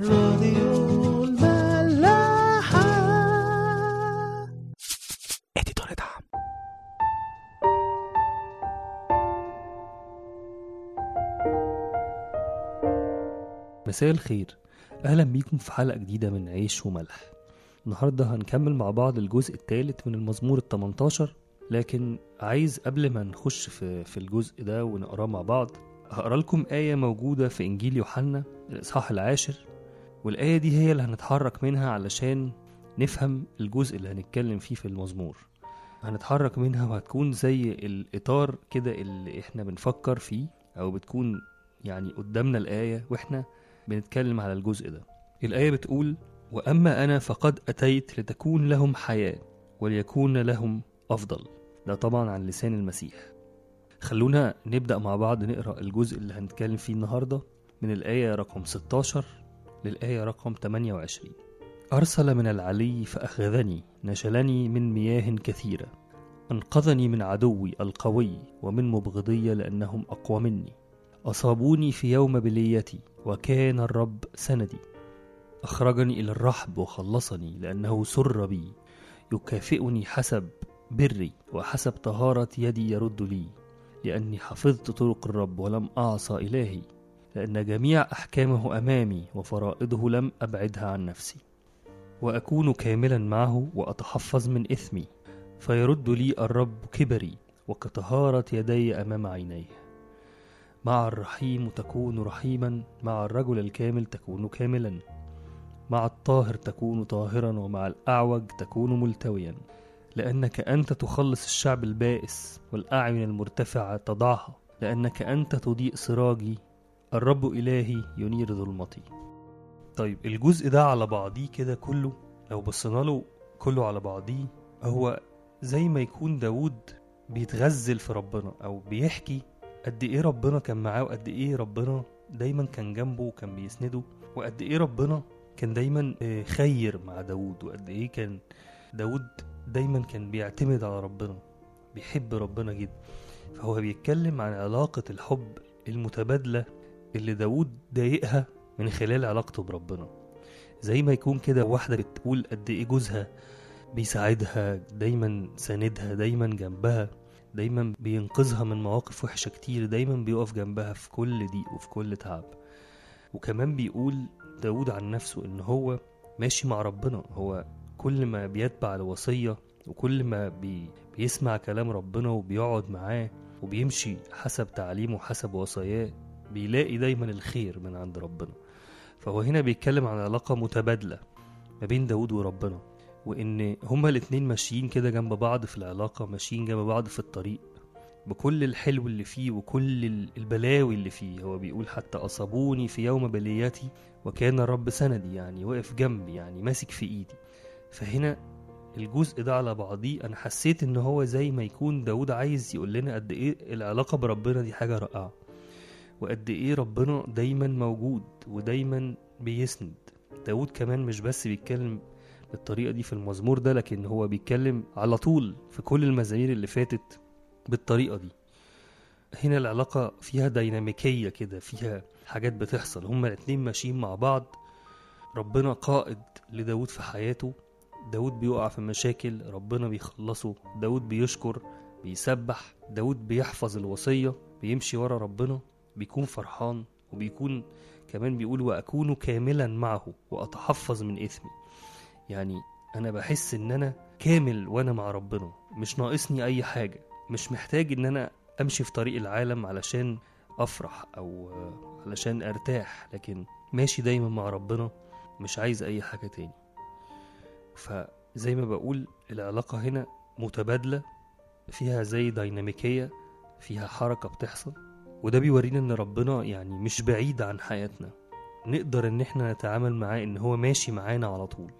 راديو الملاحة. اديتور دعم مساء الخير. أهلا بيكم في حلقة جديدة من عيش وملح. النهارده هنكمل مع بعض الجزء الثالث من المزمور ال 18 لكن عايز قبل ما نخش في في الجزء ده ونقراه مع بعض هقرا لكم آية موجودة في إنجيل يوحنا الإصحاح العاشر والآية دي هي اللي هنتحرك منها علشان نفهم الجزء اللي هنتكلم فيه في المزمور. هنتحرك منها وهتكون زي الإطار كده اللي إحنا بنفكر فيه أو بتكون يعني قدامنا الآية وإحنا بنتكلم على الجزء ده. الآية بتقول وأما أنا فقد أتيت لتكون لهم حياة وليكون لهم أفضل. ده طبعا عن لسان المسيح. خلونا نبدأ مع بعض نقرأ الجزء اللي هنتكلم فيه النهاردة من الآية رقم 16 للآية رقم 28 أرسل من العلي فأخذني نشلني من مياه كثيرة. أنقذني من عدوي القوي ومن مبغضي لأنهم أقوى مني. أصابوني في يوم بليتي وكان الرب سندي. أخرجني إلى الرحب وخلصني لأنه سر بي. يكافئني حسب بري وحسب طهارة يدي يرد لي لأني حفظت طرق الرب ولم أعصى إلهي. لأن جميع أحكامه أمامي وفرائضه لم أبعدها عن نفسي وأكون كاملا معه وأتحفظ من إثمي فيرد لي الرب كبري وكطهارة يدي أمام عينيه. مع الرحيم تكون رحيما مع الرجل الكامل تكون كاملا مع الطاهر تكون طاهرا ومع الأعوج تكون ملتويا. لأنك أنت تخلص الشعب البائس والأعين المرتفعة تضعها لأنك أنت تضيء سراجي الرب إلهي ينير ظلمتي. طيب الجزء ده على بعضيه كده كله لو بصينا له كله على بعضيه هو زي ما يكون داود بيتغزل في ربنا أو بيحكي قد إيه ربنا كان معاه وقد إيه ربنا دايما كان جنبه وكان بيسنده وقد إيه ربنا كان دايما آه، خير مع داود وقد إيه كان داود دايما كان بيعتمد على ربنا بيحب ربنا جدا. فهو بيتكلم عن علاقة الحب المتبادلة اللي داود ضايقها من خلال علاقته بربنا. زي ما يكون كده واحدة بتقول قد إيه جوزها بيساعدها دايما ساندها دايما جنبها دايما بينقذها من مواقف وحشة كتير دايما بيقف جنبها في كل ضيق وفي كل تعب. وكمان بيقول داود عن نفسه إن هو ماشي مع ربنا. هو كل ما بيتبع الوصية وكل ما بي بيسمع كلام ربنا وبيقعد معاه وبيمشي حسب تعليمه وحسب وصاياه بيلاقي دايما الخير من عند ربنا. فهو هنا بيتكلم عن علاقة متبادلة ما بين داود وربنا وإن هما الاتنين ماشيين كده جنب بعض في العلاقة ماشيين جنب بعض في الطريق بكل الحلو اللي فيه وكل ال- البلاوي اللي فيه. هو بيقول حتى أصابوني في يوم بليتي وكان الرب سندي يعني واقف جنبي يعني ماسك في إيدي. فهنا الجزء ده على بعضيه. أنا حسيت إن هو زي ما يكون داود عايز يقول لنا قد إيه العلاقة بربنا دي حاجة رائعة. وقد إيه ربنا دايما موجود ودايما بيسند. داود كمان مش بس بيتكلم بالطريقة دي في المزمور ده لكن هو بيتكلم على طول في كل المزامير اللي فاتت بالطريقة دي. هنا العلاقة فيها ديناميكية كده فيها حاجات بتحصل. هما الاتنين ماشيين مع بعض. ربنا قائد لداود في حياته. داود بيقع في مشاكل ربنا بيخلصه. داود بيشكر بيسبح. داود بيحفظ الوصية بيمشي ورا ربنا. بيكون فرحان وبيكون كمان بيقول وأكون كاملا معه وأتحفظ من إثمي. يعني أنا بحس إن أنا كامل وأنا مع ربنا مش ناقصني أي حاجة مش محتاج إن أنا أمشي في طريق العالم علشان أفرح أو علشان أرتاح لكن ماشي دايما مع ربنا مش عايز أي حاجة تاني. فزي ما بقول العلاقة هنا متبادلة فيها زي ديناميكية فيها حركة بتحصل. وده بيورينا إن ربنا يعني مش بعيد عن حياتنا. نقدر إن إحنا نتعامل معاه إن هو ماشي معانا على طول.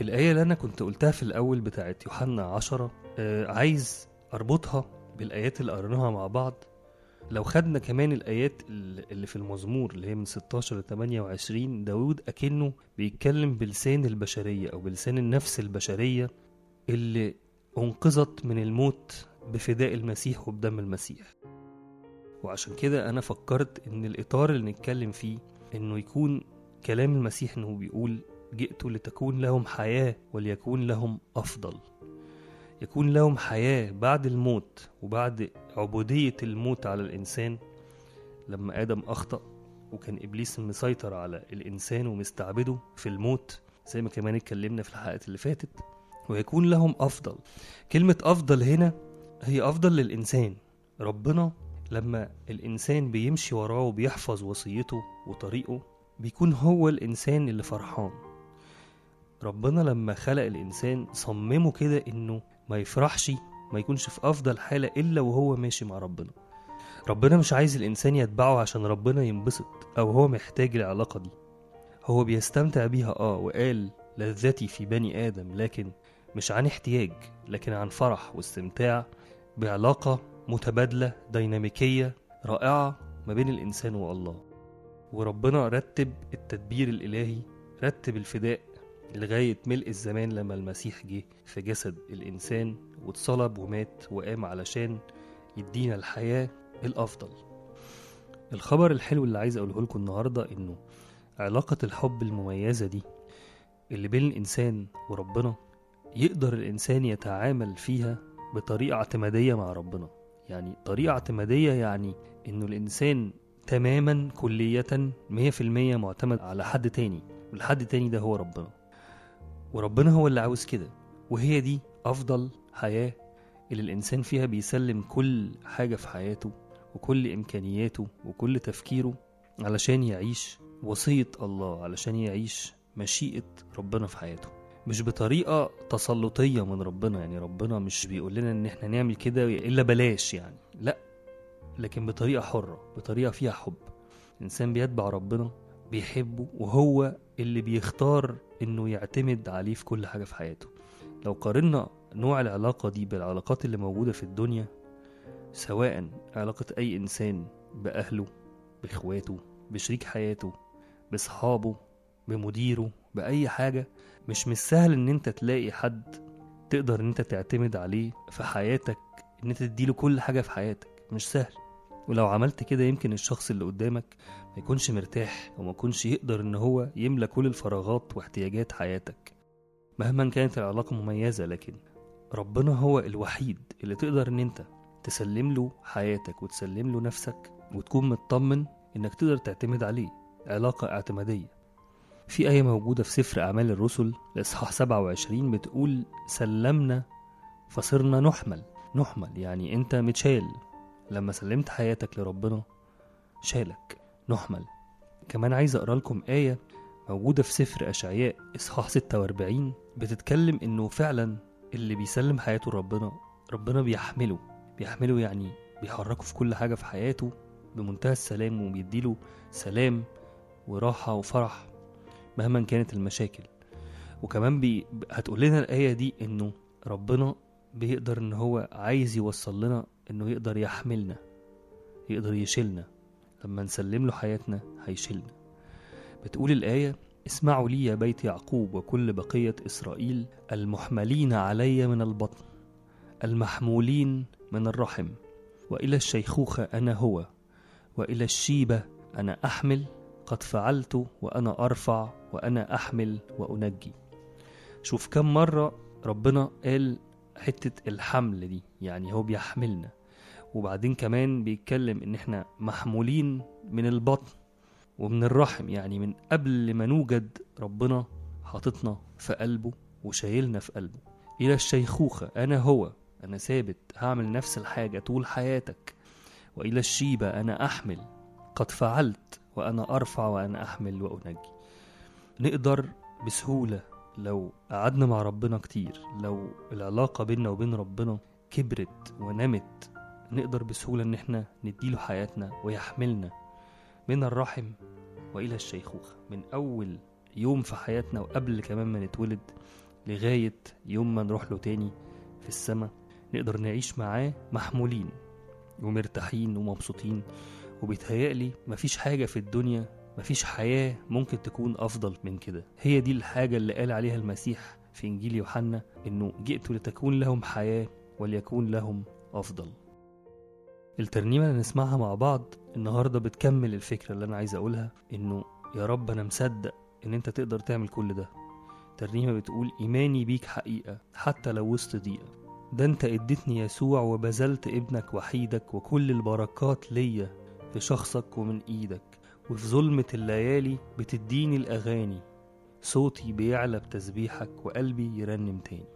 الآية اللي أنا كنت قلتها في الأول بتاعت يوحنا عشرة آه عايز أربطها بالآيات اللي قريناها مع بعض. لو خدنا كمان الآيات اللي في المزمور اللي هي من 16 ل 28 داود أكنه بيتكلم بلسان البشرية أو بلسان النفس البشرية اللي أنقذت من الموت بفداء المسيح وبدم المسيح. وعشان كده أنا فكرت إن الإطار اللي نتكلم فيه إنه يكون كلام المسيح إنه بيقول جئت لتكون لهم حياة وليكون لهم أفضل. يكون لهم حياة بعد الموت وبعد عبودية الموت على الإنسان. لما آدم أخطأ وكان إبليس مسيطر على الإنسان ومستعبده في الموت زي ما كمان اتكلمنا في الحلقات اللي فاتت ويكون لهم أفضل. كلمة أفضل هنا هي أفضل للإنسان. ربنا لما الإنسان بيمشي وراه وبيحفظ وصيته وطريقه بيكون هو الإنسان اللي فرحان. ربنا لما خلق الإنسان صممه كده إنه ما يفرحش ما يكونش في أفضل حالة إلا وهو ماشي مع ربنا. ربنا مش عايز الإنسان يتبعه عشان ربنا ينبسط أو هو محتاج العلاقة دي. هو بيستمتع بيها آه وقال لذتي في بني آدم لكن مش عن احتياج لكن عن فرح واستمتاع بعلاقة متبادلة ديناميكية رائعة ما بين الإنسان والله. وربنا رتب التدبير الإلهي رتب الفداء لغاية ملء الزمان لما المسيح جه في جسد الإنسان واتصلب ومات وقام علشان يدينا الحياة الأفضل. الخبر الحلو اللي عايز أقوله لكم النهاردة إنه علاقة الحب المميزة دي اللي بين الإنسان وربنا يقدر الإنسان يتعامل فيها بطريقة اعتمادية مع ربنا. يعني طريقة اعتمادية يعني إنه الإنسان تماما كلية مية في المية معتمد على حد تاني والحد تاني ده هو ربنا. وربنا هو اللي عاوز كده وهي دي أفضل حياة اللي الإنسان فيها بيسلم كل حاجة في حياته وكل إمكانياته وكل تفكيره علشان يعيش وصية الله علشان يعيش مشيئة ربنا في حياته. مش بطريقة تسلطية من ربنا يعني ربنا مش بيقول لنا إن إحنا نعمل كده إلا بلاش يعني. لا لكن بطريقة حرة بطريقة فيها حب. الانسان بيتبع ربنا بيحبه وهو اللي بيختار إنه يعتمد عليه في كل حاجة في حياته. لو قارنا نوع العلاقة دي بالعلاقات اللي موجودة في الدنيا سواء علاقة أي إنسان بأهله بإخواته بشريك حياته بصحابه بمديره بأي حاجة مش مش سهل إن أنت تلاقي حد تقدر إن أنت تعتمد عليه في حياتك إن أنت تديله كل حاجة في حياتك. مش سهل. ولو عملت كده يمكن الشخص اللي قدامك ما يكونش مرتاح وما يكونش يقدر إن هو يملى كل الفراغات واحتياجات حياتك. مهما كانت العلاقة مميزة لكن ربنا هو الوحيد اللي تقدر إن أنت تسلم له حياتك وتسلم له نفسك وتكون مطمن إنك تقدر تعتمد عليه. علاقة اعتمادية. في آية موجودة في سفر أعمال الرسل الإصحاح 27 بتقول سلمنا فصرنا نحمل. نحمل يعني أنت متشال لما سلمت حياتك لربنا شالك نحمل. كمان عايز أقرأ لكم آية موجودة في سفر أشعياء إصحاح 46 بتتكلم إنه فعلا اللي بيسلم حياته لربنا ربنا بيحمله. بيحمله يعني بيحركه في كل حاجة في حياته بمنتهى السلام وبيديله سلام وراحة وفرح. مهما كانت المشاكل. وكمان بي... هتقول لنا الآية دي إنه ربنا بيقدر إن هو عايز يوصل لنا إنه يقدر يحملنا يقدر يشيلنا. لما نسلم له حياتنا هيشيلنا. بتقول الآية اسمعوا لي يا بيت يعقوب وكل بقية إسرائيل المحملين علي من البطن المحمولين من الرحم وإلى الشيخوخة أنا هو وإلى الشيبة أنا أحمل قد فعلت وأنا أرفع وأنا أحمل وأنجي. شوف كم مرة ربنا قال حتة الحمل دي يعني هو بيحملنا. وبعدين كمان بيتكلم إن إحنا محمولين من البطن ومن الرحم يعني من قبل ما نوجد ربنا حاططنا في قلبه وشايلنا في قلبه. إلى الشيخوخة أنا هو أنا ثابت هعمل نفس الحاجة طول حياتك. وإلى الشيبة أنا أحمل. قد فعلت وأنا أرفع وأنا أحمل وأنجي. نقدر بسهولة لو قعدنا مع ربنا كتير لو العلاقة بيننا وبين ربنا كبرت ونمت نقدر بسهولة إن إحنا نديله حياتنا ويحملنا من الرحم وإلى الشيخوخة. من أول يوم في حياتنا وقبل كمان ما نتولد لغاية يوم ما نروح له تاني في السماء نقدر نعيش معاه محمولين ومرتاحين ومبسوطين. وبيتهيألي مفيش حاجة في الدنيا مفيش حياة ممكن تكون أفضل من كده. هي دي الحاجة اللي قال عليها المسيح في إنجيل يوحنا إنه جئت لتكون لهم حياة وليكون لهم أفضل. الترنيمة اللي نسمعها مع بعض النهاردة بتكمل الفكرة اللي أنا عايز أقولها إنه يا رب أنا مصدق إن أنت تقدر تعمل كل ده. ترنيمة بتقول إيماني بيك حقيقة حتى لو وسط ضيقة. ده أنت إديتني يسوع وبذلت ابنك وحيدك وكل البركات ليا في شخصك ومن إيدك. وفي ظلمة الليالي بتديني الأغاني. صوتي بيعلى بتسبيحك وقلبي يرنم تاني.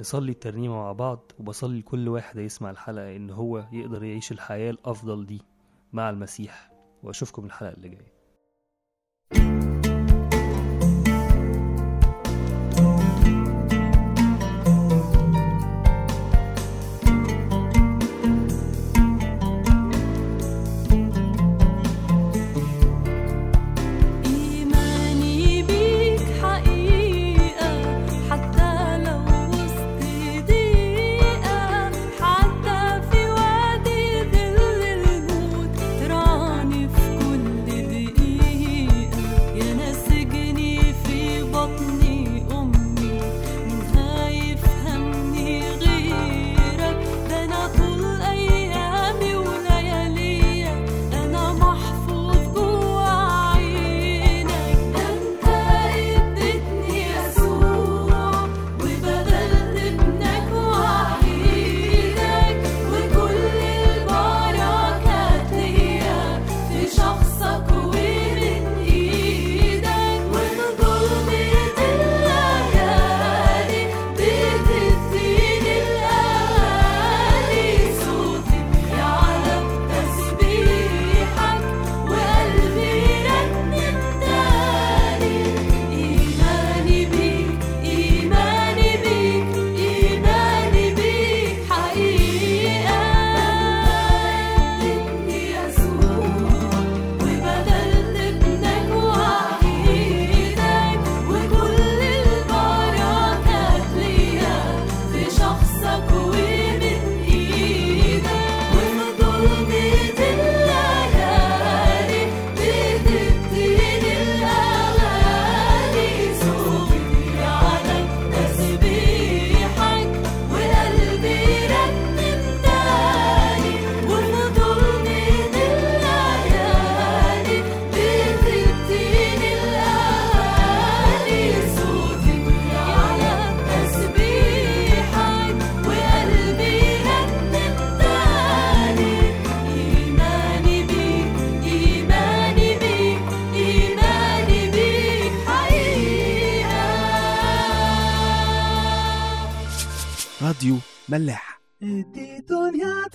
نصلي الترنيمة مع بعض وبصلي لكل واحد هيسمع الحلقة إن هو يقدر يعيش الحياة الأفضل دي مع المسيح. وأشوفكم الحلقة اللي جاية. ملاح. إيه، دي دنيا